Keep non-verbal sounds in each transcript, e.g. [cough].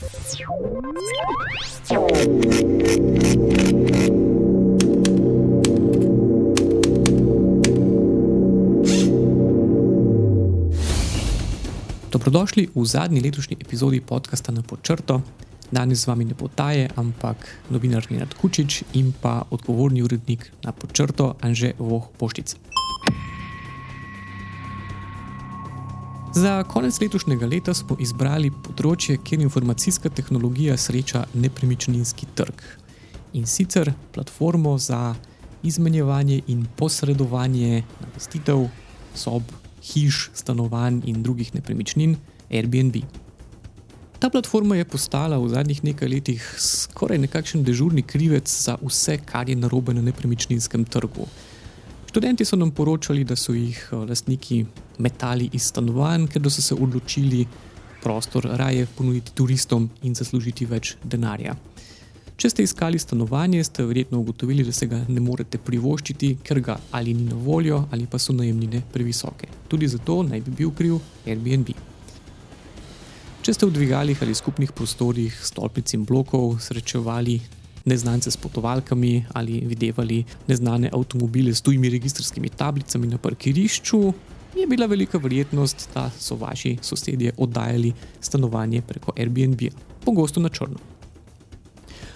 Dobrodošli v zadnji letošnji epizodi podcasta na Počrto. Danes z vami ne potaje, ampak novinar Nenad Kučič in pa odgovorni urednik na Počrto Anže Voh Poštic. Za konec letošnjega leta smo izbrali področje, kjer informacijska tehnologija sreča nepremičninski trg. In sicer platformo za izmenjevanje in posredovanje namestitev, sob, hiš, stanovanj in drugih nepremičnin Airbnb. Ta platforma je postala v zadnjih nekaj letih skoraj nekakšen dežurni krivec za vse, kar je narobe na nepremičninskem trgu. Študenti so nam poročali, da so jih eh, lastniki metali iz stanovanj, ker so se odločili prostor raje ponuditi turistom in zaslužiti več denarja. Če ste iskali stanovanje, ste verjetno ugotovili, da se ga ne morete privoščiti, ker ga ali ni na voljo, ali pa so najemnine previsoke. Tudi zato naj bi bil kriv Airbnb. Če ste v dvigalih ali skupnih prostorih, stolpic in blokov srečevali neznance s potovalkami ali videvali neznane avtomobile s tujimi registrskimi tablicami na parkirišču, je bila velika verjetnost, da so vaši sosedje oddajali stanovanje preko Airbnb, pogosto na črno.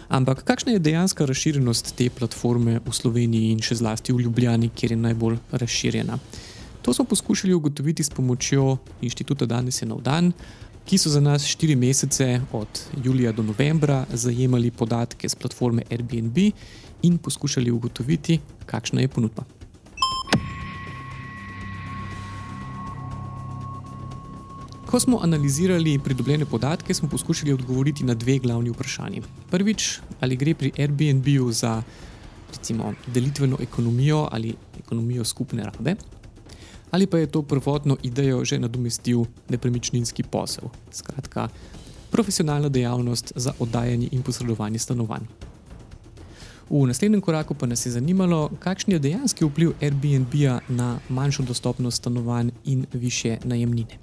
Ampak kakšna je dejanska razširjenost te platforme v Sloveniji in še zlasti v Ljubljani, kjer je najbolj razširjena? To smo poskušali ugotoviti s pomočjo inštituta Danes je nov dan, ki so za nas štiri mesece od julija do novembra zajemali podatke z platforme Airbnb in poskušali ugotoviti, kakšna je ponudba. Ko smo analizirali pridobljene podatke, smo poskušali odgovoriti na dve glavni vprašanji. Prvič, ali gre pri Airbnb-u za recimo, delitveno ekonomijo ali ekonomijo skupne rabe, ali pa je to prvotno idejo že nadomestil nepremičninski posel, skratka, profesionalna dejavnost za oddajanje in posredovanje stanovanj. V naslednjem koraku pa nas je zanimalo, kakšen je dejanski vpliv Airbnb-a na manjšo dostopnost stanovanj in više najemnine.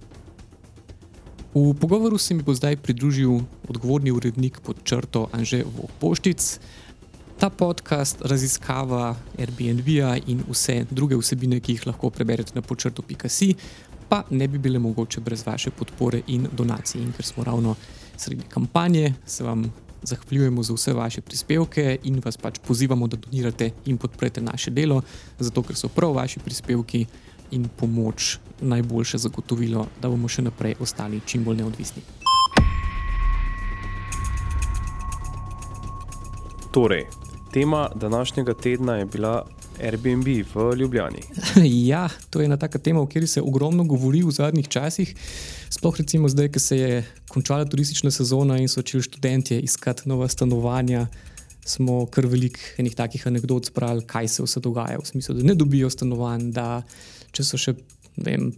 V pogovoru se mi bo zdaj pridružil odgovorni urednik pod črto Anže Vopoštic. Ta podcast raziskava Airbnb-a in vse druge vsebine, ki jih lahko preberete na počrtu.si, pa ne bi bile mogoče brez vaše podpore in donacij. In ker smo ravno sredi kampanje, se vam zahvaljujemo za vse vaše prispevke in vas pač pozivamo, da donirate in podprete naše delo, zato ker so prav vaši prispevki in pomoč najboljše zagotovilo, da bomo še naprej ostali čim bolj neodvisni. Torej, tema današnjega tedna je bila Airbnb v Ljubljani. [laughs] Ja, to je ena taka tema, o kateri se ogromno govori v zadnjih časih. Sploh recimo zdaj, ko se je končala turistična sezona in so začeli študenti iskati nova stanovanja smo kar veliko enih takih anegdot spravili, kaj se vse dogaja, v smislu, da ne dobijo stanovanj, da če so še.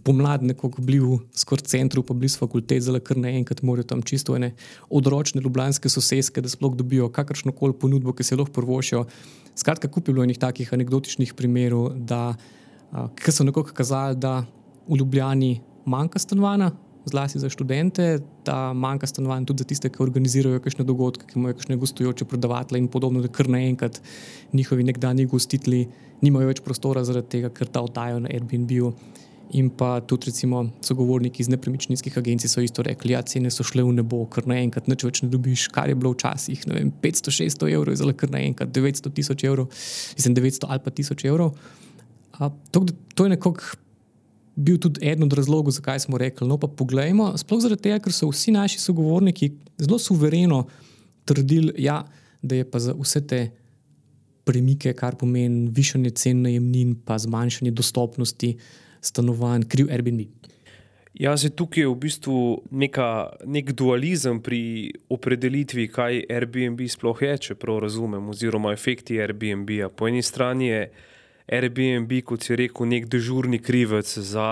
Pomladi, ko bili v skoraj centru, pa bili so fakultete, zelo kar naenkrat morajo tam čisto ene odročne ljubljanske sosedske, da sploh dobijo kakršno koli ponudbo, ki se lahko prvošijo. Skratka, kupilo je nekaj takih anegdotičnih primerov, da so nekako kazali, da v Ljubljani manjka stanovanja, zlasti za študente, da manjka stanovanj tudi za tiste, ki organizirajo kakšne dogodke, ki imajo kakšne gostujoče predavatelje in podobno, da kar naenkrat njihovi nekdanji gostitelji nimajo več prostora zaradi tega, ker ta oddajo na Airbnb-u. In pa tudi, recimo, sogovorniki iz nepremičninskih agencij so isto rekli: ja, cene so šle v nebo, ker naenkrat nič več ne dobiš, kar je bilo včasih. 500-600 evrov je zelo kar naenkrat 900 tisoč evrov, mislim 900 ali pa 1000 evrov. A, to, to je nekako bil tudi eden od razlogov, zakaj smo rekli: No, pa poglejmo. Sploh zaradi tega, ker so vsi naši sogovorniki zelo suvereno trdili, ja, da je pa za vse te premike, kar pomeni višanje cen najemnin, pa zmanjšanje dostopnosti stanovanj, kriv Airbnb. Ja, se tukaj je v bistvu neka, nek dualizem pri opredelitvi, kaj Airbnb sploh je, če prav razumem, oziroma efekti Airbnb. -a. Po eni strani je Airbnb, kot si rekel, nek dežurni krivec za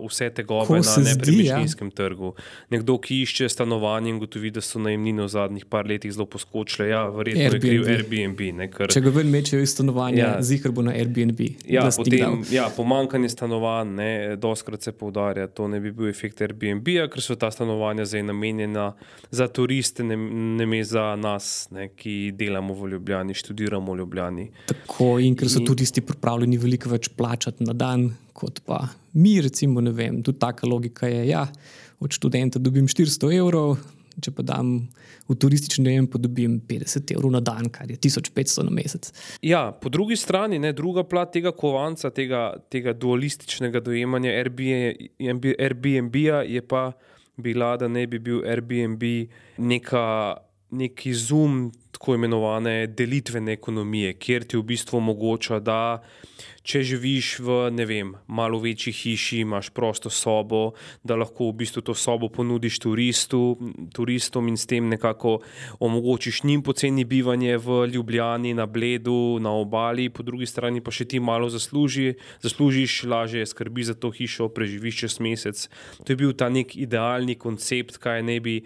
vse te gobe Ko na se zdi, ja. nepremičninskem trgu. Nekdo, ki išče stanovanje in gotovi, da so najemnine v zadnjih par letih zelo poskočile. Ja, verjetno je kriv Airbnb. Airbnb. Ne, ker, Če ga ven mečejo iz stanovanja, Ja. zihar bo na Airbnb. Ja, potem, ja, pomankanje stanovanj, ne, doskrat se poudarja, to ne bi bil efekt Airbnb-ja, ker so ta stanovanja zdaj namenjena za turiste, ne, ne me za nas, ne, ki delamo v Ljubljani, študiramo v Ljubljani. Tako, in ker so In- tudi tisti pripravljeni veliko več plačati na dan, kot pa mi, recimo, ne vem. Tudi taka logika je, ja, od študenta dobim 400 evrov, če pa dam v turistični najem, pa dobim 50 evrov na dan, kar je 1500 na mesec. Ja, po drugi strani, ne, druga plat tega kovanca, tega, tega dualističnega dojemanja Airbnb- Airbnb-ja je pa bila, da ne bi bil Airbnb neka, nek izum tako imenovane delitvene ekonomije, kjer ti v bistvu omogoča, da če živiš v ne vem, malo večji hiši, imaš prosto sobo, da lahko v bistvu to sobo ponudiš turistu, turistom in s tem nekako omogočiš njim poceni bivanje v Ljubljani, na Bledu, na obali, po drugi strani pa še ti malo zasluži, zaslužiš, lažje skrbi za to hišo, preživiš čez mesec. To je bil ta nek idealni koncept, kaj ne bi.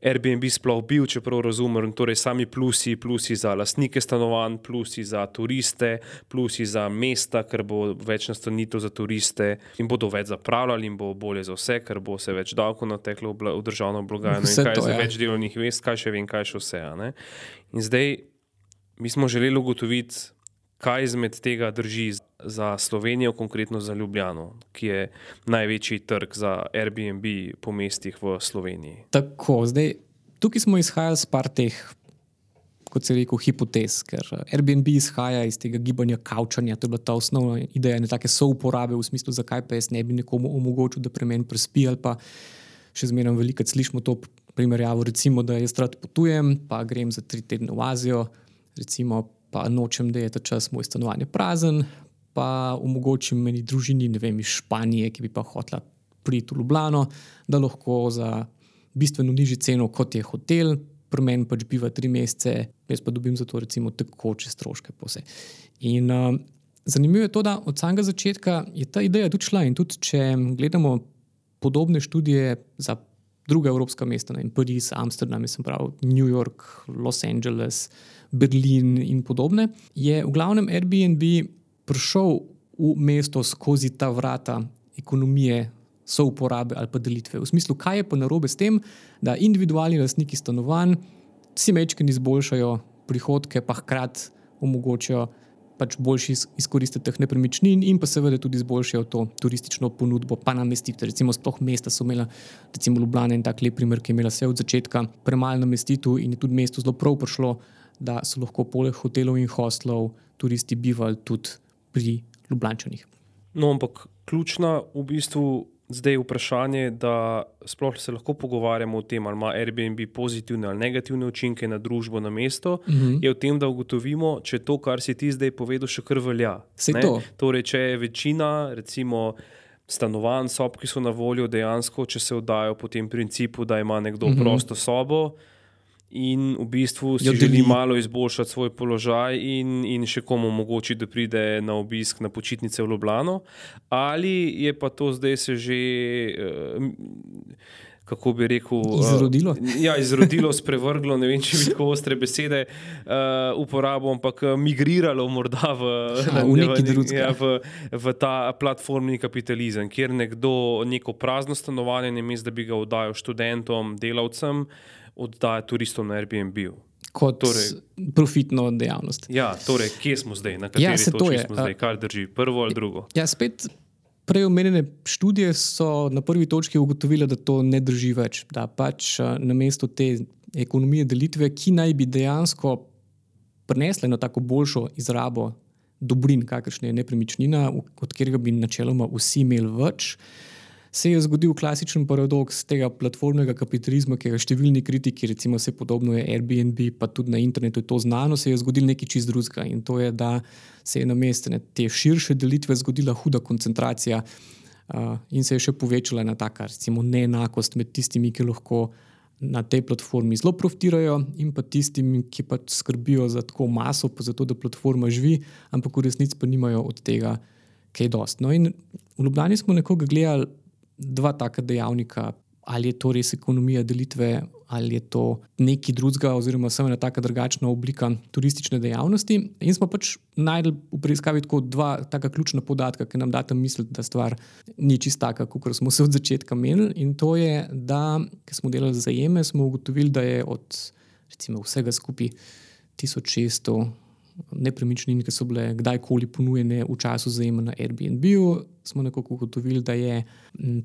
Airbnb sploh bil, čeprav razumem, torej sami plusi, plusi za lastnike stanovanj, plusi za turiste, plusi za mesta, ker bo več nastanitev za turiste in bodo več zapravljali in bo bolje za vse, ker bo se več davkov nateklo v državno blagajno in kaj to, za ja. več delovnih mest, kaj še vem, kaj še vse. In zdaj mi smo želeli ugotoviti, kaj izmed tega drži za Slovenijo, konkretno za Ljubljano, ki je največji trg za Airbnb po mestih v Sloveniji. Tako, zdaj, tukaj smo izhajali iz par teh, kot se reče, hipotez, ker eh, Airbnb izhaja iz tega gibanja kavčanja. To je bila ta osnovna ideja, ne take souporabe v smislu, zakaj pa jaz ne bi nekomu omogočil, da pri meni prespi ali pa še zmeraj veliko slišimo to primerjavo. Recimo, da jaz rad potujem, pa grem za tri tedne v Azijo, recimo, pa nočem, da je ta čas moj stanovanje prazen, pa omogočim meni družini, ne vem, iz Španije, ki bi pa hotela priti v Ljubljano, da lahko za bistveno nižji ceno, kot je hotel, pri meni pač biva tri mesece, jaz pa dobim za to recimo tekoče stroške. pa vse. In uh, zanimivo je to, da od samega začetka je ta ideja tudi šla in tudi če gledamo podobne študije za druga evropska mesta, ne vem, Pariz, Amsterdam, jaz sem prav, New York, Los Angeles, Berlin in podobne, je v glavnem Airbnb prišel v mesto skozi ta vrata ekonomije souporabe ali pa delitve. V smislu, kaj je pa narobe s tem, da individualni lastniki stanovanj si mečken izboljšajo prihodke, pa hkrati omogočajo pač boljši iz- izkoristek teh nepremičnin in pa seveda tudi izboljšajo to turistično ponudbo, pa namestitve. Recimo, sploh mesta so imela, recimo Ljubljana in tak lep primer, ki je imela vse od začetka premalo namestitev in je tudi mesto zelo prav prišlo, da so lahko poleg hotelov in hostlov turisti bivali tudi pri Ljubljančanih. No, ampak ključna v bistvu zdaj je vprašanje, da sploh se lahko pogovarjamo o tem, ali ima Airbnb pozitivne ali negativne učinke na družbo, na mesto, mm Mhm. -hmm. je v tem, da ugotovimo, če to, kar si ti zdaj povedal, še kar velja. To. Torej, če je večina, recimo. Stanovanj, sob, ki so na voljo, dejansko, če se oddajo po tem principu, da ima nekdo mm. -hmm. prosto sobo in v bistvu si Jo želi deli. malo izboljšati svoj položaj in, in še komu omogočiti, da pride na obisk na počitnice v Ljubljano, ali je pa to zdaj se že. eh, Kako bi rekel, eh, Izrodilo? Ja, izrodilo, [laughs] sprevrglo, ne vem, če bi tako ostre besede uh, uporabil, ampak eh, migriralo morda v, Ja, [laughs] v drugega. ja, v, v ta platformni kapitalizem, kjer nekdo neko prazno stanovanje, namesto da bi ga oddajal študentom, delavcem, oddaja turistom na Airbnb. Kot Torej- profitno dejavnost. Ja, torej, kje smo zdaj, na kateri Ja, to točki je, smo zdaj, kar drži, prvo ali drugo. Ja, spet prej omenjene študije so na prvi točki ugotovile, da to ne drži več. Da pač na mesto te ekonomije delitve, ki naj bi dejansko prinesla eno tako boljšo izrabo dobrin, kakršne je nepremičnina, od katerega bi načeloma vsi imeli več. Se je zgodil klasičen paradoks tega platformnega kapitalizma, ki ga številni kritiki, recimo vse podobno je Airbnb, pa tudi na internetu je to znano, se je zgodil nekaj čist drugega in to je, da se je na mestu te širše delitve zgodila huda koncentracija uh, in se je še povečala ena taka recimo, neenakost med tistimi, ki lahko na tej platformi zelo profitirajo, in pa tistim, ki pač skrbijo za tako maso, pa za to, da platforma živi, ampak v resnici pa nimajo od tega kaj dost. No, in v Ljubljani smo nekoga gledali dva taka dejavnika, ali je to res ekonomija delitve, ali je to nekaj drugega, oziroma samo ena taka drugačna oblika turistične dejavnosti. In smo pač najdel v preiskavi tako dva taka ključna podatka, ki nam data misliti, da stvar ni čista kot smo se od začetka menili. In to je, da smo delali zajeme, smo ugotovili, da je od recimo, vsega skupaj 1600. Nepremičnin, ki so bile kdajkoli ponujene v času zajema na Airbnb, smo nekako ugotovili, da je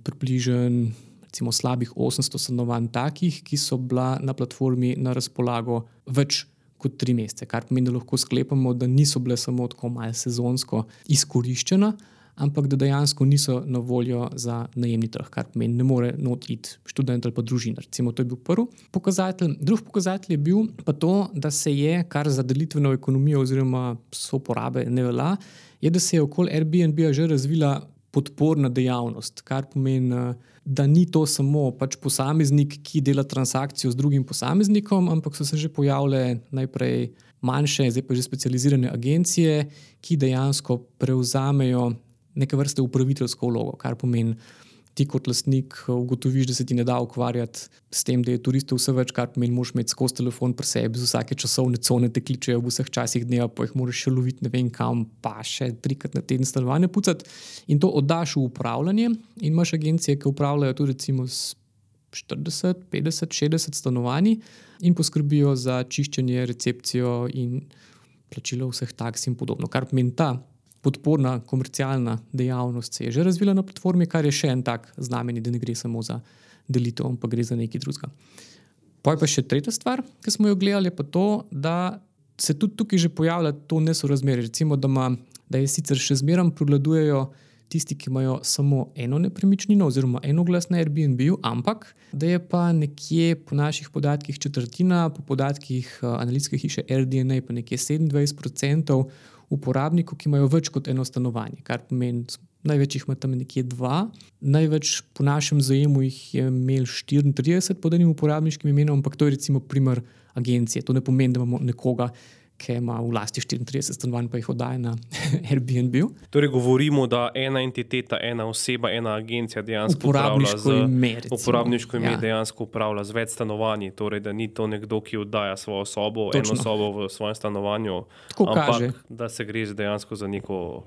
približno recimo slabih 800 stanovanj takih, ki so bila na platformi na razpolago več kot tri mesece, kar pomeni, da lahko sklepamo, da niso bile samo tako malce sezonsko izkoriščene, ampak da dejansko niso na voljo za najemni trg, kar pomeni, da ne more not iti študent ali pa družina. Recimo, to je bil prvi pokazatelj. Drugi pokazatelj je bil pa to, da se je, kar za delitveno ekonomijo oziroma so porabe ne velja, je, da se je okoli Airbnb že razvila podporna dejavnost, kar pomeni, da ni to samo pač posameznik, ki dela transakcijo z drugim posameznikom, ampak so se že pojavile najprej manjše, zdaj pa že specializirane agencije, ki dejansko prevzamejo neke vrste upraviteljsko vlogo, kar pomeni, ti kot lastnik eh, ugotoviš, da se ti ne da ukvarjati s tem, da je turistov vse več, kar pomeni, moš imeti skozi telefon pri sebi, z vsake časovne cone te kličejo v vseh časih dneva, pa jih moraš še loviti, ne vem kam, pa še trikrat na teden stanovanje pucati. In to oddaš v upravljanje, in imaš agencije, ki upravljajo tudi recimo s 40, 50, 60 stanovanji in poskrbijo za čiščenje, recepcijo in plačilo vseh taks in podobno. Kar pomeni ta podporna komercialna dejavnost se je že razvila na platformi, kar je še en tak znamenje, da ne gre samo za delitev, ampak gre za nekaj drugega. Pa je pa še tretja stvar, ki smo jo gledali, pa to, da se tudi tukaj že pojavlja to nesorazmerje. Recimo, da, ma, da je sicer še zmeraj prevladujejo tisti, ki imajo samo eno nepremičnino, oziroma eno glas na Airbnb, ampak da je pa nekje po naših podatkih četrtina, po podatkih uh, analitske hiše RDNA, pa nekje 27% uporabnikov, ki imajo več kot eno stanovanje, kar pomeni, največ jih ima tam nekje dva, največ po našem zajemu jih je imel 34 pod enim uporabniškim imenom, ampak to je recimo primer agencije. To ne pomeni, da imamo nekoga, ki ima v lasti 34 stanovanj, pa jih oddaja na [laughs] Airbnb. Torej, govorimo, da ena entiteta, ena oseba, ena agencija dejansko uporabniško ime. Uporabniško ime ja. dejansko upravlja z več stanovanji, torej da ni to nekdo, ki oddaja svojo sobo, Točno. eno sobo v svojem stanovanju, Tako ampak kaže. da se gre dejansko za neko.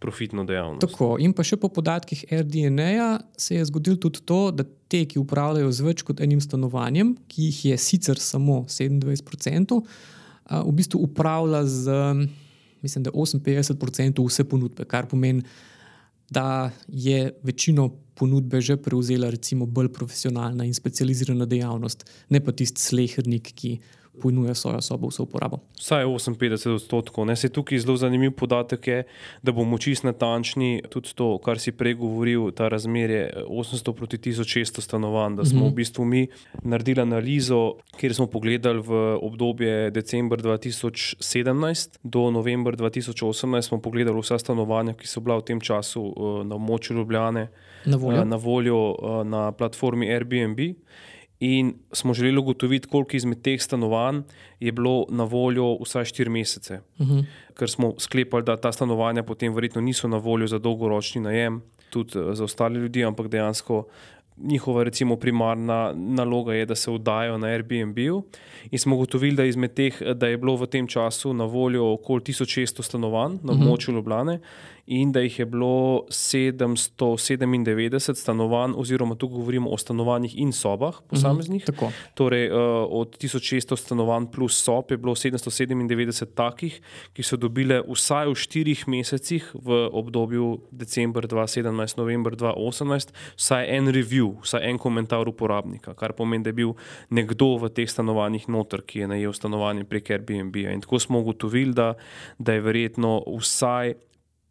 Profitno dejavnost. Tako, in pa še po podatkih RDNA se je zgodilo tudi to, da te, ki upravljajo z več kot enim stanovanjem, ki jih je sicer samo 27%, v bistvu upravlja z, mislim, da 58% vse ponudbe, kar pomeni, da je večino ponudbe že prevzela, recimo, bolj profesionalna in specializirana dejavnost, ne pa tisti slehrnik, ki ponuja svojo sobo v uporabo. Vsaj 58 odstotkov. Ne, se tukaj zelo zanimiv podatek je, da bomo čist natančni tudi to, kar si prej govoril, ta razmerje 800 proti 1600 stanovanj, da smo mm -hmm. v bistvu mi naredili analizo, kjer smo pogledali v obdobje decembr 2017 do novembr 2018, smo pogledali vsa stanovanja, ki so bila v tem času uh, na območju Ljubljane na voljo, uh, na, voljo uh, na platformi Airbnb. In smo želeli ugotoviti, koliko izmed teh stanovanj je bilo na voljo vsaj 4 mesece. Uh mhm. -huh. Ker smo sklepali, da ta stanovanja potem verjetno niso na voljo za dolgoročni najem, tudi eh, za ostale ljudi, ampak dejansko njihova recimo, primarna naloga je, da se oddajo na Airbnb. In smo ugotovili, da, teh, da je bilo v tem času na voljo okoli 1600 stanovanj na mhm. območju uh -huh. Ljubljane in da jih je bilo 797 stanovanj, oziroma tu govorimo o stanovanjih in sobah posameznih. Uh -huh. Torej, uh, od 1600 stanovanj plus sob je bilo 797 takih, ki so dobile vsaj v štirih mesecih v obdobju decembr 2017, novembr 2018, vsaj en review, vsaj en komentar uporabnika, kar pomeni, da je bil nekdo v teh stanovanjih noter, ki je najel stanovanje prek Airbnb. -a. In tako smo ugotovili, da, da je verjetno vsaj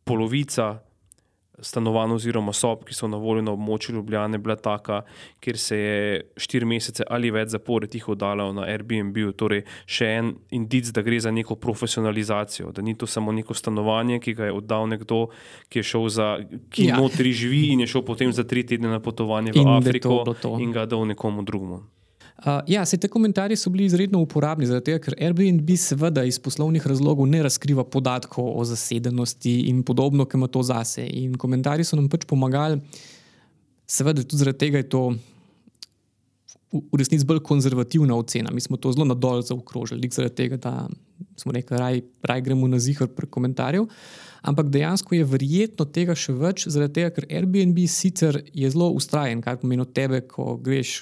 polovica stanovanj oziroma sob, ki so na voljo na območju Ljubljane, bila taka, kjer se je štiri mesece ali več zapored jih oddalo na Airbnb. Torej, še en indic, da gre za neko profesionalizacijo, da ni to samo neko stanovanje, ki ga je oddal nekdo, ki je šel za, ki ja. notri živi in je šel potem za tri tedne na potovanje v in Afriko in ga dal nekomu drugemu. Uh, ja, se te komentarji so bili izredno uporabni, zato ker Airbnb seveda iz poslovnih razlogov ne razkriva podatkov o zasedenosti in podobno, ki ima to zase. In komentarji so nam pač pomagali, seveda tudi zaradi tega je to v resnici bolj konzervativna ocena. Mi smo to zelo nadol zaokrožili, zaradi tega, da smo rekli, raj, raj gremo na zihar prek komentarjev. Ampak dejansko je verjetno tega še več, zaradi tega, ker Airbnb sicer je zelo ustrajen, kar pomeni od tebe, ko greš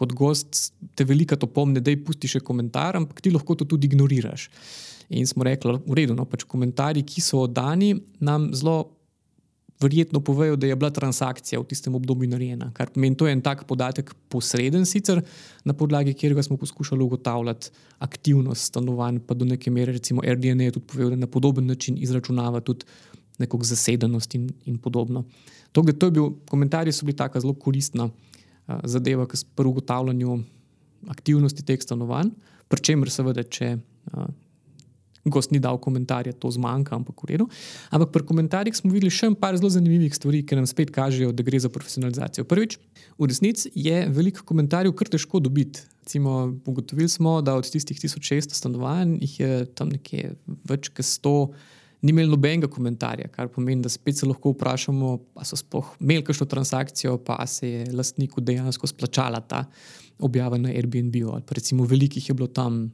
kot gost te velika to pomne, da je pusti še komentar, ampak ti lahko to tudi ignoriraš. In smo rekli, v redu, no, pač komentarji, ki so oddani, nam zelo verjetno povejo, da je bila transakcija v tistem obdobju narejena. Kar pomeni, to je en tak podatek, posreden sicer, na podlagi katerega smo poskušali ugotavljati aktivnost stanovanj, pa do neke mere, recimo RDN je tudi povedal, da na podoben način izračunava tudi neko zasedenost in, in podobno. To, to bil, komentarji so bili tako zelo koristni zadeva pri ugotavljanju aktivnosti teh stanovanj, pri čemer seveda, če a, gost ni dal komentarja, to zmanjka, ampak v redu. Ampak pri komentarjih smo videli še nekaj zelo zanimivih stvari, ki nam spet kažejo, da gre za profesionalizacijo. Prvič, v resnici je veliko komentarjev kar težko dobiti. Recimo, ugotovili smo, da od tistih 1600 stanovanj jih je tam nekje več kot 100 ni imel nobenega komentarja, kar pomeni, da spet se lahko vprašamo, ali so sploh imeli kakšno transakcijo, pa se je lastniku dejansko splačala ta objava na Airbnb. Ali pa recimo velikih je bilo tam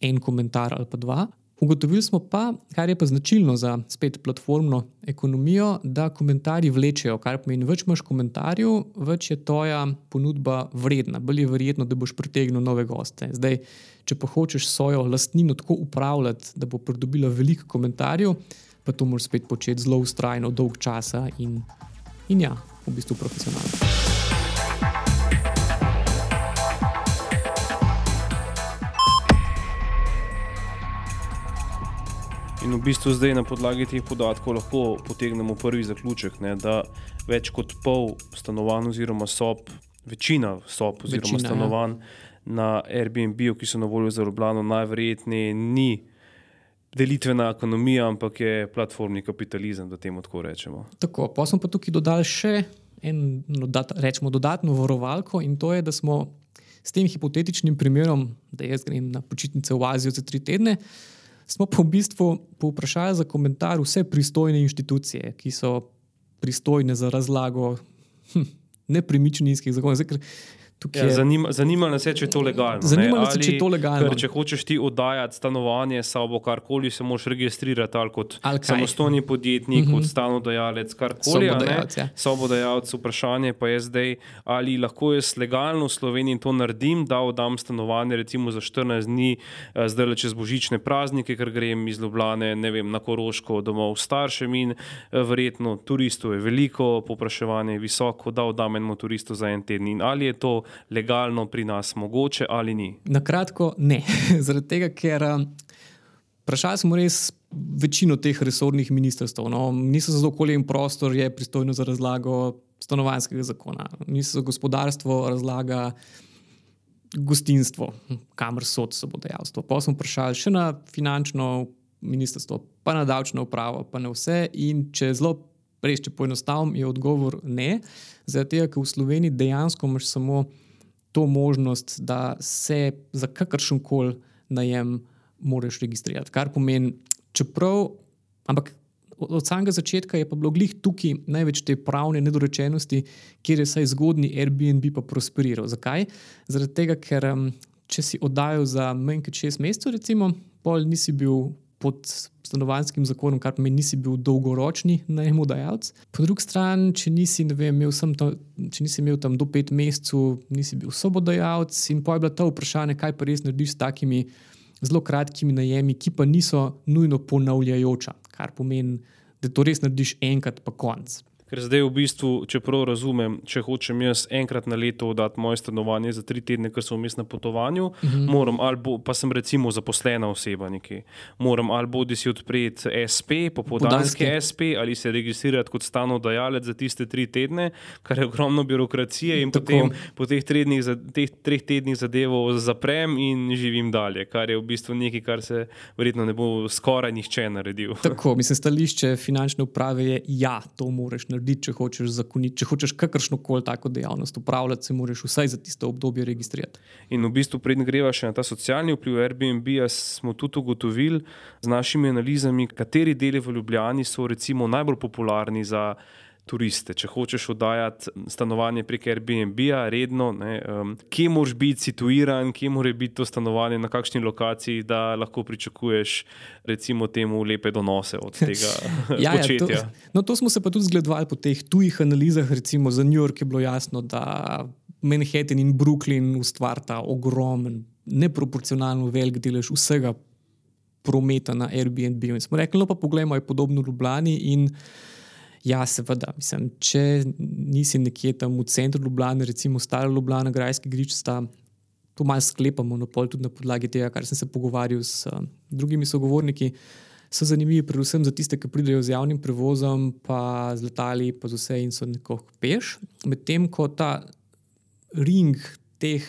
en komentar ali pa dva. Ugotovili smo pa, kar je pa značilno za spet platformno ekonomijo, da komentarji vlečejo, kar pomeni, več imaš komentarjev, več je tvoja ponudba vredna, bolj je verjetno, da boš pritegnil nove goste. Zdaj, če pa hočeš svojo lastnino tako upravljati, da bo pridobila veliko komentarjev, pa to moraš spet početi zelo ustrajno, dolg časa in, in ja, v bistvu profesionalno. In v bistvu zdaj na podlagi teh podatkov lahko potegnemo prvi zaključek, ne, da več kot pol stanovanj, oziroma sob, večina sob, oziroma večina, ja. stanovanj ja. na Airbnb, ki so na voljo za Ljubljano, najverjetneje ni delitvena ekonomija, ampak je platformni kapitalizem, da temu tako rečemo. Tako, pa smo pa tukaj dodali še eno rečemo, dodatno varovalko in to je, da smo s tem hipotetičnim primerom, da jaz grem na počitnice v Azijo za tri tedne smo pa v bistvu povprašali za komentar vse pristojne inštitucije, ki so pristojne za razlago hm, nepremičninskih zakonov. Ja, zanima, zanima nas je, če je to legalno. Zanima nas je, če je to legalno. Ker, če hočeš ti oddajati stanovanje, sabo karkoli, se moraš registrirati ali kot ali samostojni podjetnik, mm -hmm. kot stanodajalec, karkoli. Sobodajalec, ja. vprašanje pa je zdaj, ali lahko jaz legalno v Sloveniji to naredim, da oddam stanovanje recimo za 14 dni, eh, zdaj le čez božične praznike, ker grem iz Ljubljane vem, na Koroško domov staršem in eh, verjetno turistov je veliko, popraševanje je visoko, da oddam enemu turistu za en teden. In ali je to legalno pri nas mogoče ali ni? Na kratko, ne. [laughs] Zaradi tega, ker um, vprašali smo res večino teh resornih ministrstv. No, Ministrstvo za okolje in prostor je pristojno za razlago stanovanjskega zakona, ministrstvo za gospodarstvo razlaga. Gostinstvo, kamor so sobodajalstvo. Pa smo vprašali še na finančno ministrstvo, pa na davčno upravo, pa na vse. In če zelo res, če poenostavim, je odgovor ne. Zato, ker v Sloveniji dejansko imaš samo to možnost, da se za kakršen koli najem moraš registrirati. Kar pomeni, čeprav, ampak od samega začetka je pa bilo glih tukaj največ te pravne nedorečenosti, kjer je saj zgodni Airbnb pa prosperiral. Zakaj? Zaradi tega, ker če si oddajal za manj kot šest mesecev, recimo, pol nisi bil pod stanovanjskim zakonom, kar pomeni, nisi bil dolgoročni najmodajalec. Po drugi strani, če nisi, vem, imel to, če nisi imel tam do pet mesecev, nisi bil sobodajalec in pa je bilo to vprašanje, kaj pa res narediš s takimi zelo kratkimi najemi, ki pa niso nujno ponavljajoča, kar pomeni, da to res narediš enkrat, pa konc. Ker zdaj v bistvu, če prav razumem, če hočem jaz enkrat na leto oddati moje stanovanje za tri tedne, ker sem vmes na potovanju, uh mhm. -huh. moram, bo, pa sem recimo zaposlena oseba nekje, moram ali bodi si odpreti SP, popodanski SP, ali se registrirati kot stanodajalec za tiste tri tedne, kar je ogromno birokracije in Tako. potem po teh, trednih, teh treh tednih zadevo zaprem in živim dalje, kar je v bistvu nekaj, kar se verjetno ne bo skoraj nihče naredil. Tako, mislim, stališče finančne uprave je, ja, to moraš narediti narediti, če hočeš zakoniti, če hočeš kakršno koli tako dejavnost upravljati, se moraš vsaj za tisto obdobje registrirati. In v bistvu, predn greva še na ta socialni vpliv Airbnb, smo tudi ugotovili z našimi analizami, kateri deli v Ljubljani so recimo najbolj popularni za turiste. Če hočeš oddajati stanovanje prek Airbnb-a, redno, ne, um, kje moraš biti situiran, kje mora biti to stanovanje, na kakšni lokaciji, da lahko pričakuješ, recimo, temu lepe donose od [laughs] tega [laughs] ja, početja. Ja, to, no, to smo se pa tudi zgledovali po teh tujih analizah. Recimo za New York je bilo jasno, da Manhattan in Brooklyn ustvarjata ogromen, neproporcionalno velik delež vsega. Prometa na Airbnb. In smo rekli, no, pa poglejmo, je podobno Ljubljani. In Ja, seveda. Mislim, če nisi nekje tam v centru Ljubljana, recimo staro Ljubljana, Grajski grič, sta to malo sklepamo, no, pol tudi na podlagi tega, kar sem se pogovarjal s uh, drugimi sogovorniki. So zanimivi, predvsem za tiste, ki pridejo z javnim prevozom, pa z letali, pa z vse in so nekako peš. Medtem ko ta ring teh,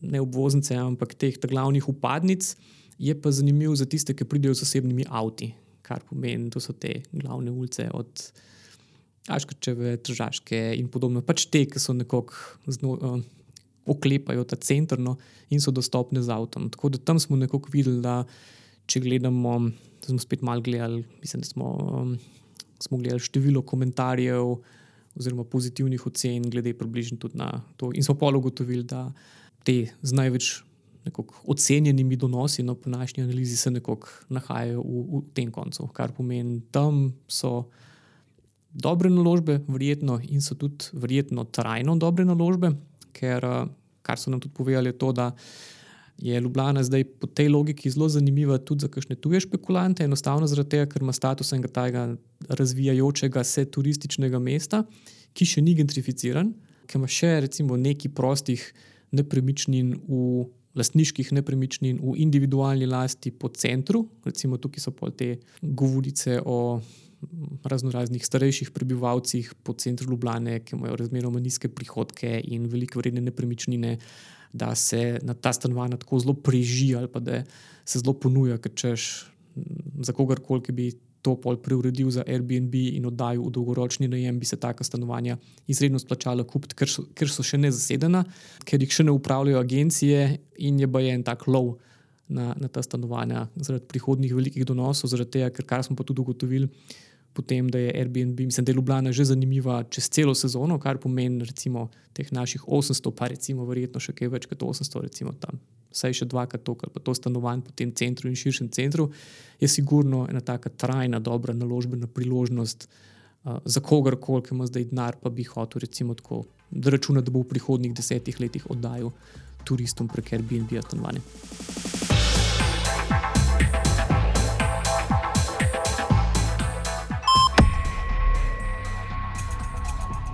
ne obvoznice, ampak teh glavnih upadnic, je pa zanimiv za tiste, ki pridejo z osebnimi avti kar pomeni, da so te glavne ulice od Aškrčeve, Tržaške in podobno. Pač te, ki so nekako uh, oklepajo ta center no, in so dostopne z avtom. Tako da tam smo nekako videli, da če gledamo, da smo spet malo gledali, mislim, da smo, um, smo gledali število komentarjev oziroma pozitivnih ocen, glede približno tudi na to. In smo pa ugotovili, da te z največ ocenjenimi donosi, no, po naši analizi, se nekako nahajajo v, v tem koncu, kar pomeni, da so dobre naložbe, verjetno in so tudi verjetno trajno dobre naložbe, ker kar so nam tudi povedali, je to, da. Je Ljubljana zdaj po tej logiki zelo zanimiva tudi za kakšne tuje špekulante, enostavno zaradi tega, ker ima status enega tega razvijajočega se turističnega mesta, ki še ni gentrificiran, ki ima še recimo nekaj prostih nepremičnin v lastniških nepremičnin v individualni lasti po centru, recimo tukaj so pa te govorice o razno raznih starejših prebivalcih po centru Ljubljana, ki imajo razmeroma nizke prihodke in velike vredne nepremičnine, da se na ta stanovanja tako zelo preži ali pa da se zelo ponuja, ker češ za kogarkoli, ki bi to pol preuredil za Airbnb in oddajal v dolgoročni najem, bi se taka stanovanja izredno splačala kupiti, ker, ker so še ne zasedena, ker jih še ne upravljajo agencije in je baje en tak lov na, na ta stanovanja zaradi prihodnih velikih donosov, zaradi tega, ker kar smo pa tudi ugotovili. Potem, da je Airbnb, mislim, da je Ljubljana že zanimiva čez celo sezono, kar pomeni, recimo, teh naših 800, pa recimo, verjetno še kaj več kot 800, recimo tam vsaj še dvakrat to, kar pa to stanovanje po tem centru in širšem centru, je sigurno ena taka trajna, dobra naložbena priložnost uh, za kogarkoli, ki ima zdaj denar, pa bi hotel recimo tako, da računa, da bo v prihodnih desetih letih oddajal turistom prek Airbnb stanovanje.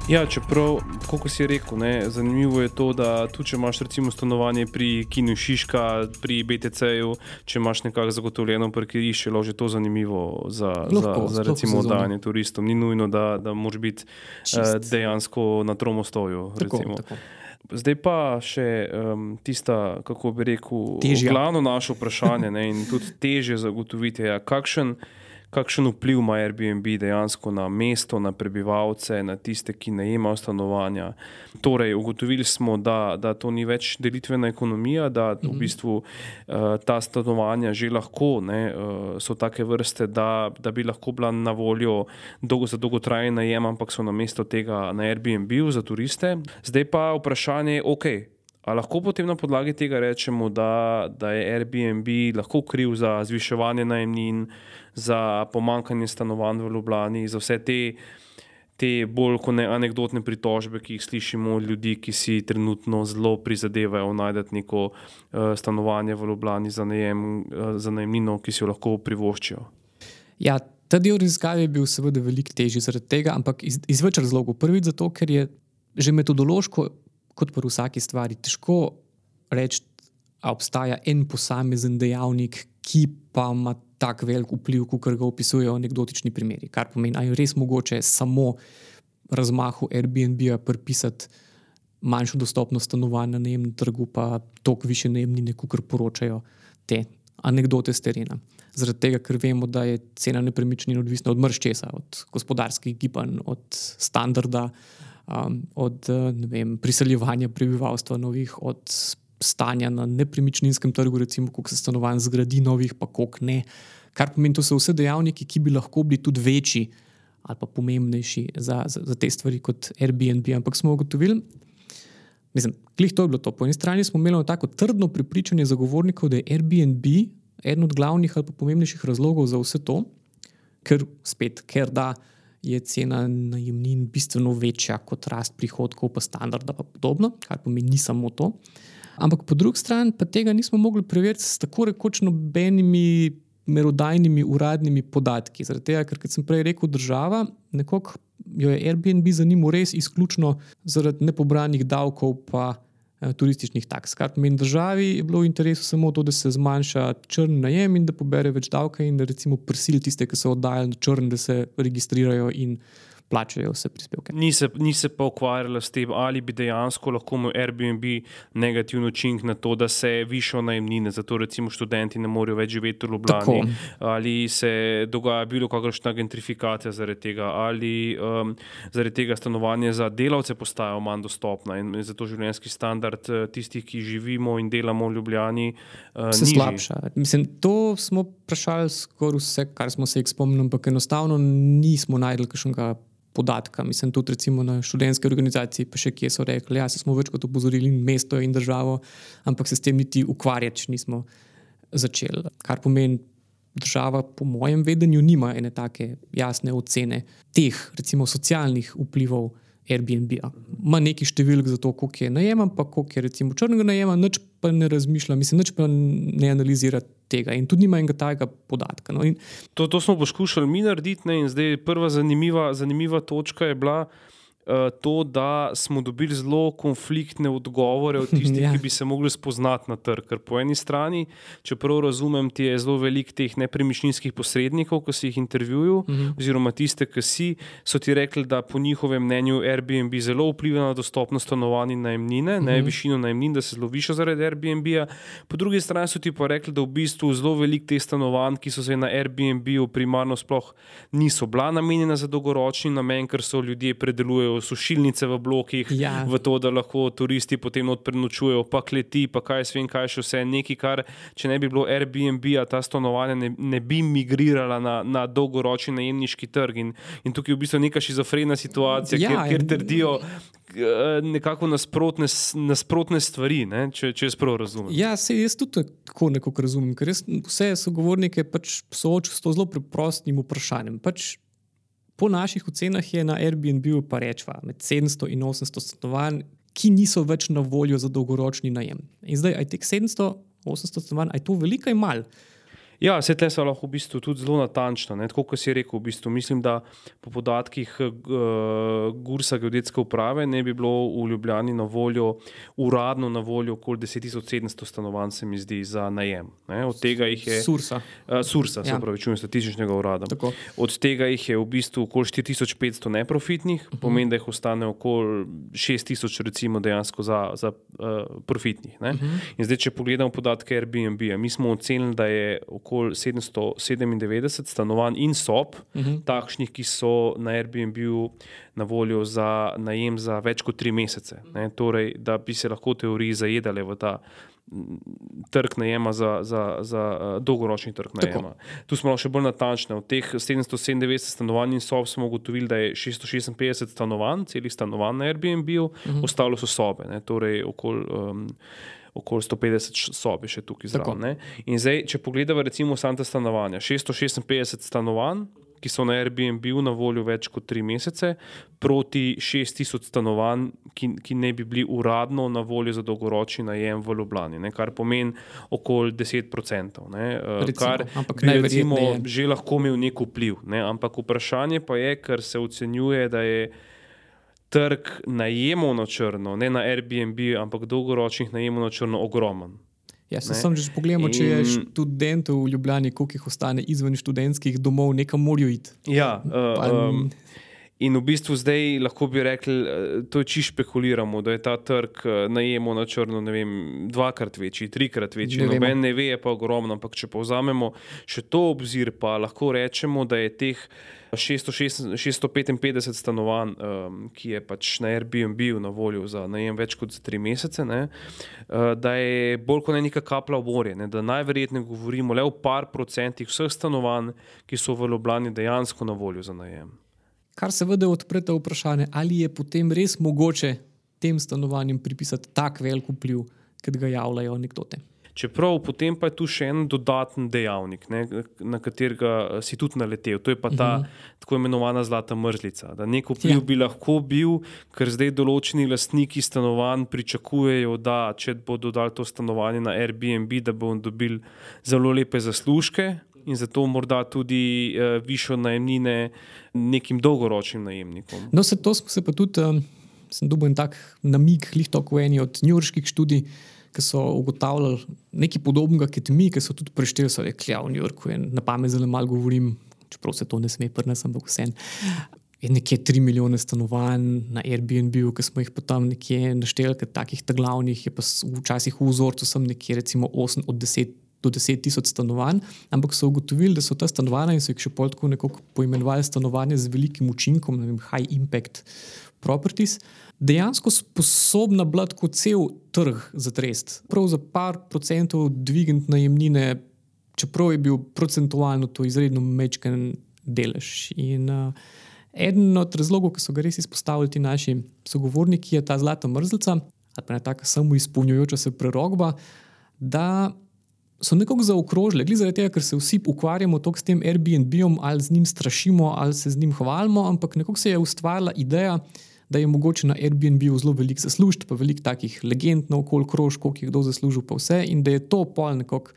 Ja, čeprav, kot si rekel, ne, zanimivo je to, da tudi če imaš recimo stanovanje pri Kinu Šiška, pri BTC-ju, če imaš nekako zagotovljeno parkirišče, je to zanimivo za, lahko, za, za recimo oddajanje turistom. Ni nujno, da, da moraš biti uh, dejansko na tromostoju. Tako, tako. Zdaj pa še um, tista, kako bi rekel, glavno naše vprašanje ne, in tudi teže zagotoviti, ja, kakšen kakšen vpliv ima Airbnb dejansko na mesto, na prebivalce, na tiste, ki najemajo stanovanja. Torej, ugotovili smo, da, da to ni več delitvena ekonomija, da v mhm. bistvu uh, ta stanovanja že lahko ne, uh, so take vrste, da, da bi lahko bila na voljo dolgo, za dolgotrajni najem, ampak so na mesto tega na Airbnb za turiste. Zdaj pa vprašanje, ok. A lahko potem na podlagi tega rečemo, da, da je Airbnb lahko kriv za zviševanje najemnin, za pomankanje stanovanj v Ljubljani, za vse te, te bolj kot ne anekdotne pritožbe, ki jih slišimo od ljudi, ki si trenutno zelo prizadevajo najti neko uh, stanovanje v Ljubljani za, najem, uh, za najemnino, ki si jo lahko privoščijo. Ja, ta del raziskave je bil seveda veliko težji zaradi tega, ampak iz, iz več razlogov. Prvič zato, ker je že metodološko kot pri vsaki stvari, težko reči, da obstaja en posamezen dejavnik, ki pa ima tako velik vpliv, kot ga opisujejo anekdotični primeri. Kar pomeni, da je res mogoče samo razmahu Airbnb-a pripisati manjšo dostopnost stanovanj na najemnem trgu, pa toliko više najemnine, kot poročajo te anekdote z terena. zaradi tega, ker vemo, da je cena nepremičnin odvisna od mrščesa, od gospodarskih gibanj, od standarda, um, od vem, priseljevanja prebivalstva novih, od stanja na nepremičninskem trgu, recimo, koliko se stanovanj zgradi novih, pa koliko ne. Kar pomeni, da so vse dejavniki, ki bi lahko bili tudi večji ali pa pomembnejši za, za, za te stvari kot Airbnb. Ampak smo ugotovili, mislim, klih to je bilo to. Po eni strani smo imeli tako trdno prepričanje zagovornikov, da je Airbnb eden od glavnih ali pa pomembnejših razlogov za vse to, ker spet, ker da je cena najemnin bistveno večja kot rast prihodkov, pa standarda, pa podobno, kar pomeni ni samo to. Ampak po drugi strani pa tega nismo mogli preveriti s tako rekoč nobenimi merodajnimi uradnimi podatki. Zaradi tega, ker, sem prej rekel, država nekako jo je Airbnb zanimalo res izključno zaradi nepobranih davkov. Eh, turističnih taks. Kar pomeni, državi je bilo v interesu samo to, da se zmanjša črn najem in da pobere več davka, in da recimo prisili tiste, ki so oddajali črn, da se registrirajo in plačajo vse prispevke. Ni se, ni se pa ukvarjala s tem, ali bi dejansko lahko imel Airbnb negativen učinek na to, da se višajo najemnine, zato recimo študenti ne morejo več živeti v Ljubljani, Tako. ali se dogaja bilo kakšna gentrifikacija zaradi tega, ali um, zaradi tega stanovanje za delavce postajajo manj dostopna in zato življenjski standard uh, tistih, ki živimo in delamo v Ljubljani, uh, se slabša. Mislim, to smo vprašali skoraj vse, kar smo se jih spomnili, ampak enostavno nismo najdel kakšnega podatka. Mislim, tudi na študentski organizaciji, pa še kje so rekli, da ja, smo večkrat opozorili mesto in državo, ampak se s tem niti ukvarjati nismo začeli. Kar pomeni, država, po mojem vedenju, nima ene take jasne ocene teh, recimo, socialnih vplivov. Airbnb. -a. Ma neki številk za to, koliko je najema, pa koliko je recimo črnega najema, nič pa ne razmišlja, mislim, nič pa ne analizira tega in tudi nima enega tajega podatka. No. In... To, to smo poskušali mi narediti ne? in zdaj prva zanimiva, zanimiva točka je bila. Eh, to, da smo dobili zelo konfliktne odgovore od tistih, [laughs] ja. ki bi se mogli spoznati na trg. Ker po eni strani, če prav razumem, ti je zelo veliko teh nepremičninskih posrednikov, ki si jih intervjuval, uh mhm. -huh. oziroma tiste, ki si, so ti rekli, da po njihovem mnenju Airbnb zelo vpliva na dostopnost stanovanj in najemnine, uh -huh. ne mhm. višino najemnin, da se zelo viša zaradi Airbnb-a. Po drugi strani so ti pa rekli, da v bistvu zelo veliko teh stanovanj, ki so se na Airbnb-u primarno sploh niso bila namenjena za dolgoročni namen, ker so ljudje predelujejo sušilnice v blokih, ja. v to, da lahko turisti potem odprnočujejo, pa kleti, pa kaj svem, kaj še vse. Nekaj, kar če ne bi bilo Airbnb, ta stanovanja ne, ne bi migrirala na, na dolgoročni najemniški trg. In, in tukaj je v bistvu neka šizofrena situacija, ja, kjer, kjer trdijo. Eh, nekako nasprotne, nasprotne stvari, ne? če, če jaz prav razumem. Ja, se jaz tudi tako nekako razumem, ker vse sogovornike pač soočam s to zelo preprostim vprašanjem. Pač Po naših ocenah je na Airbnb pa rečva med 700 in 800 stanovanj, ki niso več na voljo za dolgoročni najem. In zdaj, aj teh 700, 800 stanovanj, aj to veliko je malo. Ja, vse te so lahko v bistvu tudi zelo natančne. Tako kot si rekel, v bistvu, mislim, da po podatkih uh, Gursa geodetske uprave ne bi bilo v Ljubljani na voljo, uradno na voljo okoli 10.700 stanovanj, se mi zdi, za najem. Ne? Od tega jih je. Sursa. Uh, Sursa, se ja. pravi, čujem statističnega urada. Tako. Od tega jih je v bistvu okoli 4.500 neprofitnih, uh mhm. -huh. pomeni, da jih ostane okoli 6.000, recimo, dejansko za, za uh, profitnih. Uh mhm. -huh. In zdaj, če pogledamo podatke Airbnb, mi smo ocenili, da je okoli 797 stanovanj in sob, uh mhm. -huh. takšnih, ki so na Airbnb na voljo za najem za več kot tri mesece. Ne? Torej, da bi se lahko v teoriji zajedali v ta. Trg najema za, za, za uh, dolgoročni trg najema. Tako. Tu smo še bolj natančni. Od teh 797 stanovanj in sob smo ugotovili, da je 656 stanovanj, celih stanovanj na Airbnb, uh mhm. -huh. ostalo so sobe. Ne? Torej, okoli. Um, okoli 150 sob še tukaj zraven. In zdaj, če pogledamo, recimo, Santa stanovanja, 656 stanovanj, ki so na Airbnb na voljo več kot tri mesece, proti 6000 stanovanj, ki, ki ne bi bili uradno na voljo za dolgoročni najem v Ljubljani, ne? kar pomeni okoli 10%. Ne? Eh, recimo, kar bi recimo, že lahko imel nek vpliv. Ne? Ampak vprašanje pa je, ker se ocenjuje, da je trg najemov na črno, ne na Airbnb, ampak dolgoročnih najemov na črno, ogromen. Ja, se sam že pogledamo, če je študent v Ljubljani, koliko jih ostane izven študentskih domov, nekam morajo iti. Ja, uh, um, In v bistvu zdaj lahko bi rekli, da je čisto špekuliramo, da je ta trg najemov na črno vem, dvakrat večji, trikrat večji. Ne Noben ne ve, je pa ogromno. Ampak če povzamemo še to obzir, pa lahko rečemo, da je teh 655 stanovanj, um, ki je pač na Airbnb na voljo za najem več kot za tri mesece, ne, uh, da je bolj kot neka kapla v morje. Da najverjetneje govorimo le o par procentih vseh stanovanj, ki so v Ljubljani dejansko na voljo za najem. Kar seveda odpre to vprašanje, ali je potem res mogoče tem stanovanjem pripisati tako velik vpliv, kot ga javljajo anekdote. Čeprav potem pa je tu še en dodaten dejavnik, ne, na katerega eh, si tudi naletel, to je pa ta uh mhm. -huh. tako imenovana zlata mrzlica. Da nek vpliv ja. bi lahko bil, ker zdaj določeni lastniki stanovanj pričakujejo, da če bodo dali to stanovanje na Airbnb, da bodo dobili zelo lepe zaslužke. In zato morda tudi uh, višjo najemnine nekim dolgoročnim najemnikom. No, se to smo se pa tudi, um, sem dobil en tak namig, lihto, kot eni od njurških študij ki so ugotavljali nekaj podobnega kot mi, ki so tudi prešteli, so rekli, da ja, v New Yorku je na pamet zelo malo govorim, čeprav se to ne sme prnesti, ampak vse. Je nekje 3 milijone stanovanj na Airbnb, ki smo jih potem nekje našteli, kot takih glavnih, je pa včasih v vzorcu sem nekje recimo 8 od 10 do 10 tisoč stanovanj, ampak so ugotovili, da so ta stanovanja in so jih še pol tako nekako poimenovali stanovanja z velikim učinkom, vem, high impact properties, dejansko sposobna biti kot cel trg za trest. Prav za par procentov dvigniti najemnine, čeprav je bil procentualno to izredno mečken delež. In uh, eden od razlogov, ki so ga res izpostavili ti naši sogovorniki, je ta zlata mrzlica, ali pa ne tako samo izpolnjujoča se prerogba. Da so nekako zaokrožili, glede zaradi tega, ker se vsi ukvarjamo s tem Airbnb-om, ali z njim strašimo, ali se z njim hvalimo, ampak nekako se je ustvarila ideja, da je mogoče na Airbnb-u zelo veliko zaslužiti, pa veliko takih legend na okolju krožkov, ki jih kdo zasluži, pa vse, in da je to pol nekako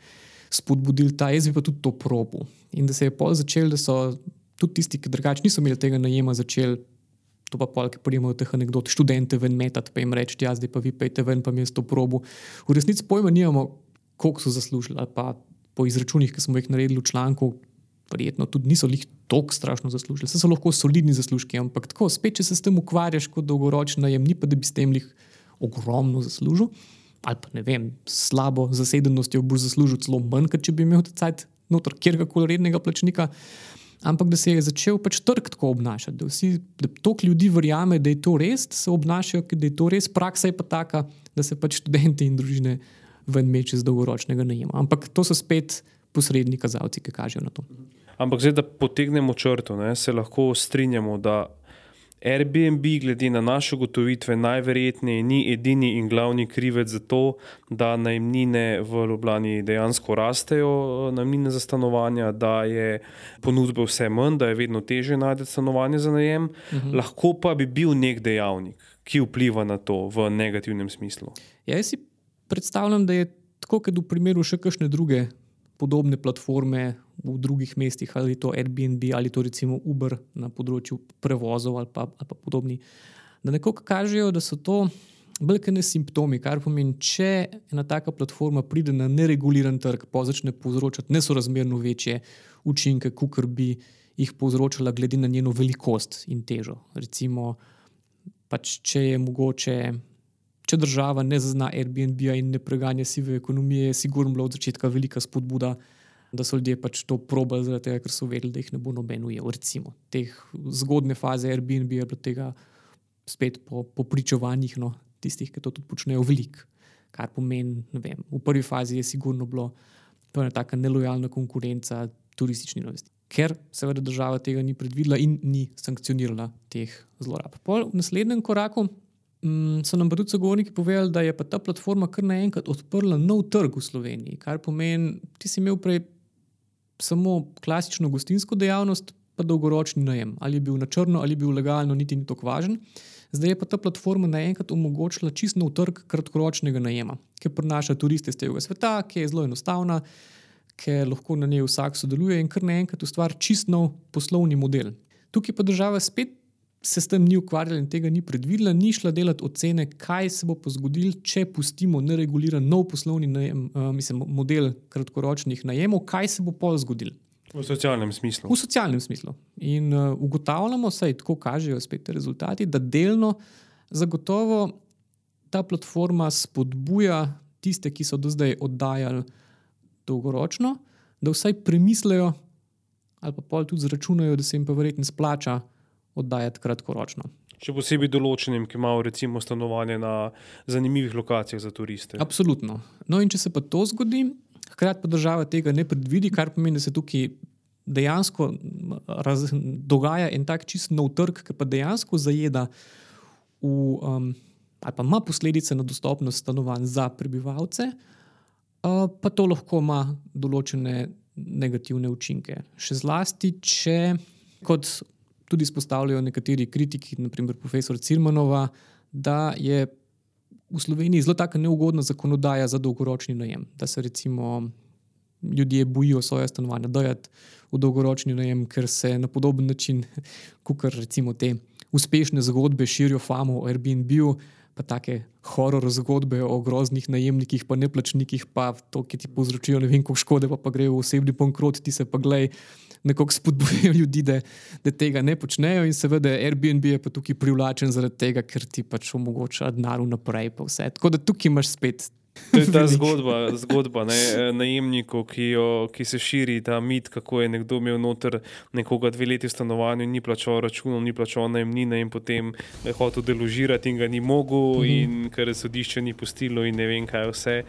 spodbudil ta, jaz bi pa tudi to probo. In da se je pol začel, da so tudi tisti, ki drugače niso imeli tega najema, začeli. To pa polk, prijemajo teh anegdot, študente ven metati, pa jim reči, ja, zdaj pa vi pejte ven, pa mi je to probo. V resnici pojma nimamo, koliko so zaslužili, ali pa po izračunih, ki smo jih naredili v članku, verjetno tudi niso jih tako strašno zaslužili. So lahko solidni zaslužki, ampak tako, spet, če se s tem ukvarjaš kot dolgoročni najem, ni pa da bi s tem jih ogromno zaslužil, ali pa ne vem, slabo zasedenostjo boš zaslužil celo manj, kot če bi imel cajt noter kjerkoli rednega plačnika. Ampak da se je začel pač trg tako obnašati, da vsi, da toliko ljudi verjame, da je to res, se obnašajo, da je to res, praksa je pa taka, da se pač študenti in družine ven meče z dolgoročnega najema. Ampak to so spet posredni kazalci, ki kažejo na to. Ampak zdaj, da potegnemo črto, ne, se lahko strinjamo, da Airbnb, glede na naše ugotovitve, najverjetneje ni edini in glavni krivec za to, da najmnine v Ljubljani dejansko rastejo, najmnine za stanovanja, da je ponudbe vse manj, da je vedno teže najti stanovanje za najem. Mhm. Lahko pa bi bil nek dejavnik, ki vpliva na to v negativnem smislu. Ja, jaz si predstavljam, da je tako, kot v primeru še kakšne druge podobne platforme v drugih mestih, ali to Airbnb ali to recimo Uber na področju prevozov ali pa, ali pa podobni. Da nekako kažejo, da so to velike simptomi, kar pomeni, če ena taka platforma pride na nereguliran trg, pa začne povzročati nesorazmerno večje učinke, kot bi jih povzročala, glede na njeno velikost in težo. Recimo, pač, če je mogoče če država ne zazna Airbnb-a in ne preganja sive ekonomije, je sigurno bila od začetka velika spodbuda, da so ljudje pač to probali, zaradi tega, ker so vedeli, da jih ne bo noben ujel. Recimo, teh zgodne faze Airbnb je bilo tega spet po, po pričovanjih no, tistih, ki to tudi počnejo, veliko. Kar pomeni, vem, v prvi fazi je sigurno bilo ena taka nelojalna konkurenca turistični novosti. Ker seveda država tega ni predvidela in ni sankcionirala teh zlorab. Pol v naslednjem koraku so nam pa tudi sogovorniki povedali, da je ta platforma kar naenkrat odprla nov trg v Sloveniji, kar pomeni, ti si imel prej samo klasično gostinsko dejavnost, pa dolgoročni najem. Ali je bil na črno, ali je bil legalno, niti ni tako važen. Zdaj je pa ta platforma naenkrat omogočila čisto nov trg kratkoročnega najema, ki prinaša turiste iz tega sveta, ki je zelo enostavna, ki lahko na njej vsak sodeluje in kar naenkrat ustvari čisto nov poslovni model. Tukaj pa država spet se s tem ni ukvarjala in tega ni predvidela, ni šla delati ocene, kaj se bo zgodilo, če pustimo nereguliran nov poslovni najem, uh, mislim, model kratkoročnih najemov, kaj se bo pol zgodilo. V socialnem smislu. V socialnem smislu. In uh, ugotavljamo, saj tako kažejo spet rezultati, da delno zagotovo ta platforma spodbuja tiste, ki so do zdaj oddajali dolgoročno, da vsaj premislejo ali pa pol tudi zračunajo, da se jim pa verjetno splača oddajati kratkoročno. Še posebej določenim, ki imajo recimo stanovanje na zanimivih lokacijah za turiste. Absolutno. No, in če se pa to zgodi, hkrati pa država tega ne predvidi, kar pomeni, da se tukaj dejansko raz, dogaja en tak čist nov trg, ki pa dejansko zajeda v, um, ali pa ima posledice na dostopnost stanovanj za prebivalce, uh, pa to lahko ima določene negativne učinke. Še zlasti, če kot tudi izpostavljajo nekateri kritiki, naprimer profesor Cirmanova, da je v Sloveniji zelo tako neugodna zakonodaja za dolgoročni najem. Da se recimo ljudje bojijo svoje stanovanje dajati v dolgoročni najem, ker se na podoben način, [laughs] kot recimo te uspešne zgodbe širijo famo o Airbnb-u. Pa take horor zgodbe o groznih najemnikih, pa neplačnikih, pa to, ki ti povzročijo ne vem, koliko škode, pa, pa grejo v osebni bankrot, ti se pa gledaj, nekako spodbujajo [laughs] ljudi, da, da tega ne počnejo. In seveda Airbnb je pa tukaj privlačen zaradi tega, ker ti pač omogoča denar vnaprej. Tako da tukaj imaš spet. To je ta zgodba, zgodba ne, najemnikov, ki, jo, ki se širi, ta mit, kako je nekdo imel noter nekoga dve leti v stanovanju, ni plačal računov, ni plačal najemnine in potem je hotel deložirati in ga ni mogel, mm -hmm. in ker je sodišče ni pustilo in ne vem, kaj vse.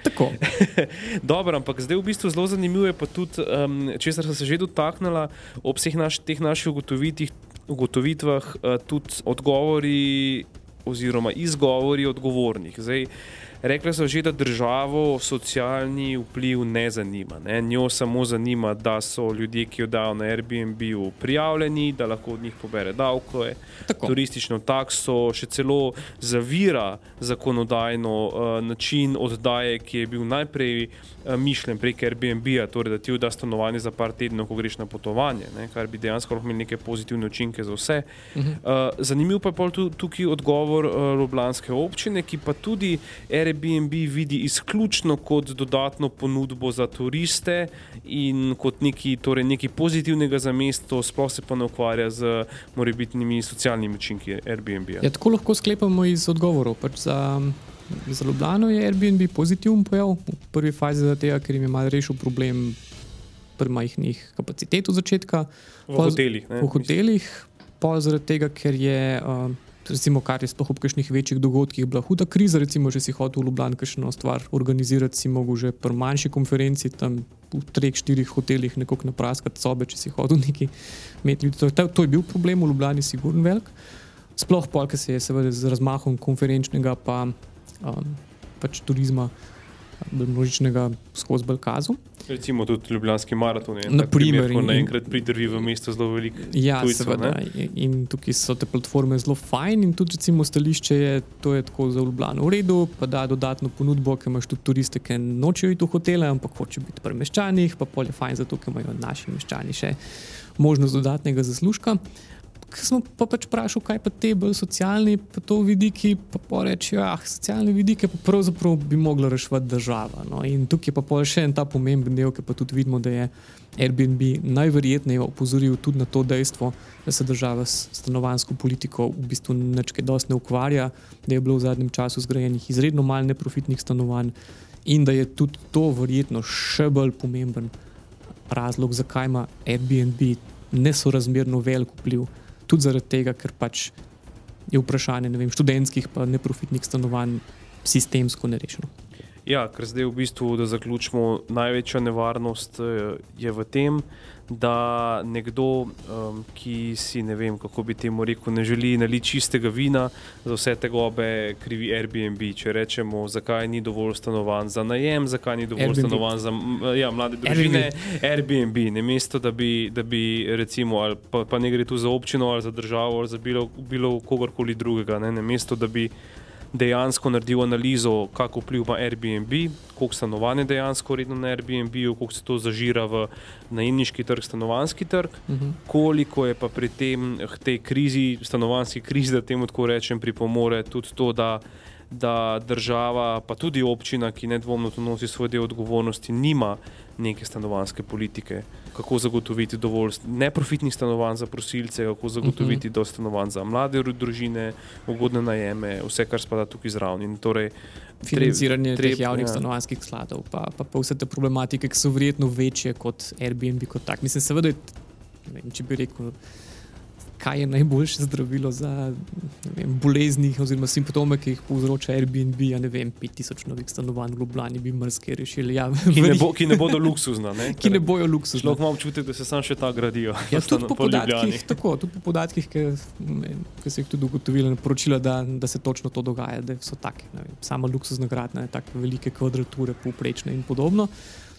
[laughs] Dobro, ampak zdaj v bistvu zelo zanimivo je pa tudi, um, česar sem se že dotaknila ob vseh naš, teh naših ugotovitvah, uh, tudi odgovori oziroma izgovori odgovornih. Zdaj, Rekli so že, da državo socialni vpliv ne zanima. Ne? Njo samo zanima, da so ljudje, ki jo dajo na Airbnb, prijavljeni, da lahko od njih pobere davke, turistično takso, še celo zavira zakonodajno uh, način oddaje, ki je bil najprej uh, mišljen prek Airbnb-a, torej da ti vda stanovanje za par tednov, ko greš na potovanje, ne? kar bi dejansko lahko imelo neke pozitivne učinke za vse. Uh -huh. uh, zanimiv pa je tukaj odgovor uh, Ljubljanske občine, ki pa tudi Airbnb vidi izključno kot dodatno ponudbo za turiste in kot nekaj, torej nekaj pozitivnega za mesto, sploh se pa ne ukvarja z morebitnimi socialnimi učinki Airbnb. Ja, tako lahko sklepamo iz odgovorov. Pač za, za Ljubljano je Airbnb pozitiven pojav v prvi fazi, zato ker jim je malo rešil problem premajhnih kapacitet od začetka. V hotelih. V hotelih, pa zaradi tega, ker je. Uh, recimo, kar je sploh ob kakšnih večjih dogodkih, bila huda kriza. Recimo, če si hotel v Ljubljani kakšno stvar organizirati, si mogel že pri manjši konferenci, tam v treh, štirih hotelih, nekako napraskati sobe, če si hotel neki imeti ljudi. To, to je bil problem v Ljubljani, sigurno velik. Sploh polk se je seveda z razmahom konferenčnega pa, um, pač turizma množičnega skozi Balkazu. Recimo tudi Ljubljanski maraton. Naprimer, ko naenkrat pridrvi v mesto zelo veliko. Ja, tujcev, seveda. Ne? In tukaj so te platforme zelo fajn in tudi recimo stališče je, to je tako za Ljubljano v redu, pa da dodatno ponudbo, ker imaš tudi turiste, ki nočejo iti v hotele, ampak hočejo biti pri meščanih, pa polje fajn zato, ker imajo naši meščani še možnost dodatnega zaslužka smo pa pač vprašali, kaj pa te bolj socialni, pa to vidiki, pa da ah, socialne vidike pa pravzaprav bi mogla reševati država. No? In tukaj je pa še en ta pomemben del, ki pa tudi vidimo, da je Airbnb najverjetneje opozoril tudi na to dejstvo, da se država s stanovansko politiko v bistvu nečke dosti ne ukvarja, da je bilo v zadnjem času zgrajenih izredno malo neprofitnih stanovanj in da je tudi to verjetno še bolj pomemben razlog, zakaj ima Airbnb nesorazmerno velik vpliv tudi zaradi tega, ker pač je vprašanje vem, študentskih in neprofitnih stanovanj sistemsko nerešeno. Ja, ker zdaj v bistvu, da zaključimo, največja nevarnost eh, je v tem, da nekdo, um, ki si ne vem, kako bi temu rekel, ne želi naliti čistega vina za vse te gobe, krivi Airbnb. Če rečemo, zakaj ni dovolj stanovanj za najem, zakaj ni dovolj Airbnb. stanovanj za ja, mlade družine, Airbnb, ne mesto, da bi, da bi recimo, pa, pa ne gre tu za občino ali za državo ali za bilo, bilo kogarkoli drugega, ne, ne mesto, da bi dejansko naredil analizo, kako vpliva Airbnb, koliko stanovanje dejansko redno na Airbnb, koliko se to zažira v najemniški trg, stanovanski trg, uh mhm. -huh. koliko je pa pri tem, tej krizi, stanovanski krizi, da temu tako rečem, pripomore tudi to, da da država, pa tudi občina, ki nedvomno tu nosi svoj del odgovornosti, nima neke stanovanske politike. Kako zagotoviti dovolj neprofitnih stanovanj za prosilce, kako zagotoviti mhm. dovolj stanovanj za mlade družine, ugodne najeme, vse, kar spada tukaj zraven. Torej, Financiranje treb, javnih ja. stanovanjskih skladov, pa, pa, pa vse te problematike, ki so verjetno večje kot Airbnb. Kot Mislim, seveda, vem, če bi rekel kaj je najboljše zdravilo za vem, bolezni oziroma simptome, ki jih povzroča Airbnb. Ja, ne vem, 5000 novih stanovanj v Ljubljani bi mrzke rešili. Ja, ki, ne bo, ki ne bodo luksuzna. Ne? [laughs] ki ne bojo luksuzna. Človek ima občutek, da se sam še ta gradijo. Ja, tudi, po podatkih, tako, tudi po podatkih, ki, ki se jih tudi ugotovili, poročila, da, da se točno to dogaja, da so take. Sama luksuzna gradnja, tako velike kvadrature, povprečne in podobno.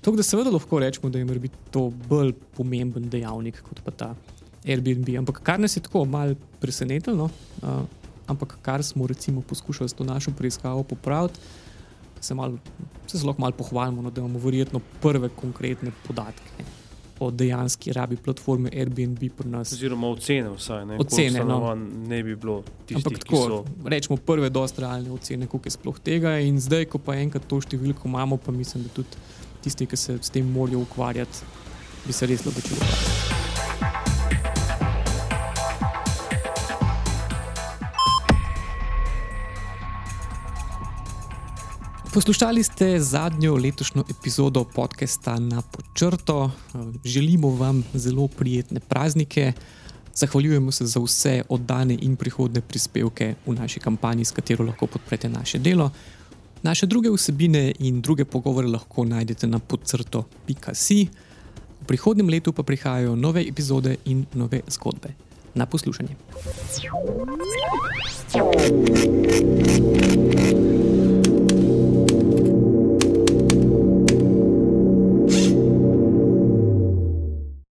Tako da seveda lahko rečemo, da je to bolj pomemben dejavnik kot pa ta Airbnb. Ampak kar nas je tako malo presenetilo, uh, ampak kar smo recimo poskušali s to našo preiskavo popraviti, se, mal, se zelo malo pohvalimo, no, da imamo verjetno prve konkretne podatke. O dejanski rabi platforme Airbnb pri nas. Oziroma, ocene, vsaj ne, ocene, no. ne bi bilo tistih, Ampak tako, so... rečemo, prve, dosta realne ocene, koliko je sploh tega. In zdaj, ko pa enkrat to številko imamo, pa mislim, da tudi tisti, ki se s tem morajo ukvarjati, bi se res lahko Poslušali ste zadnjo letošnjo epizodo podcasta na Počrto. Želimo vam zelo prijetne praznike. Zahvaljujemo se za vse oddane in prihodne prispevke v naši kampanji, s katero lahko podprete naše delo. Naše druge vsebine in druge pogovore lahko najdete na podcrto.si. V prihodnem letu pa prihajajo nove epizode in nove zgodbe. Na poslušanje.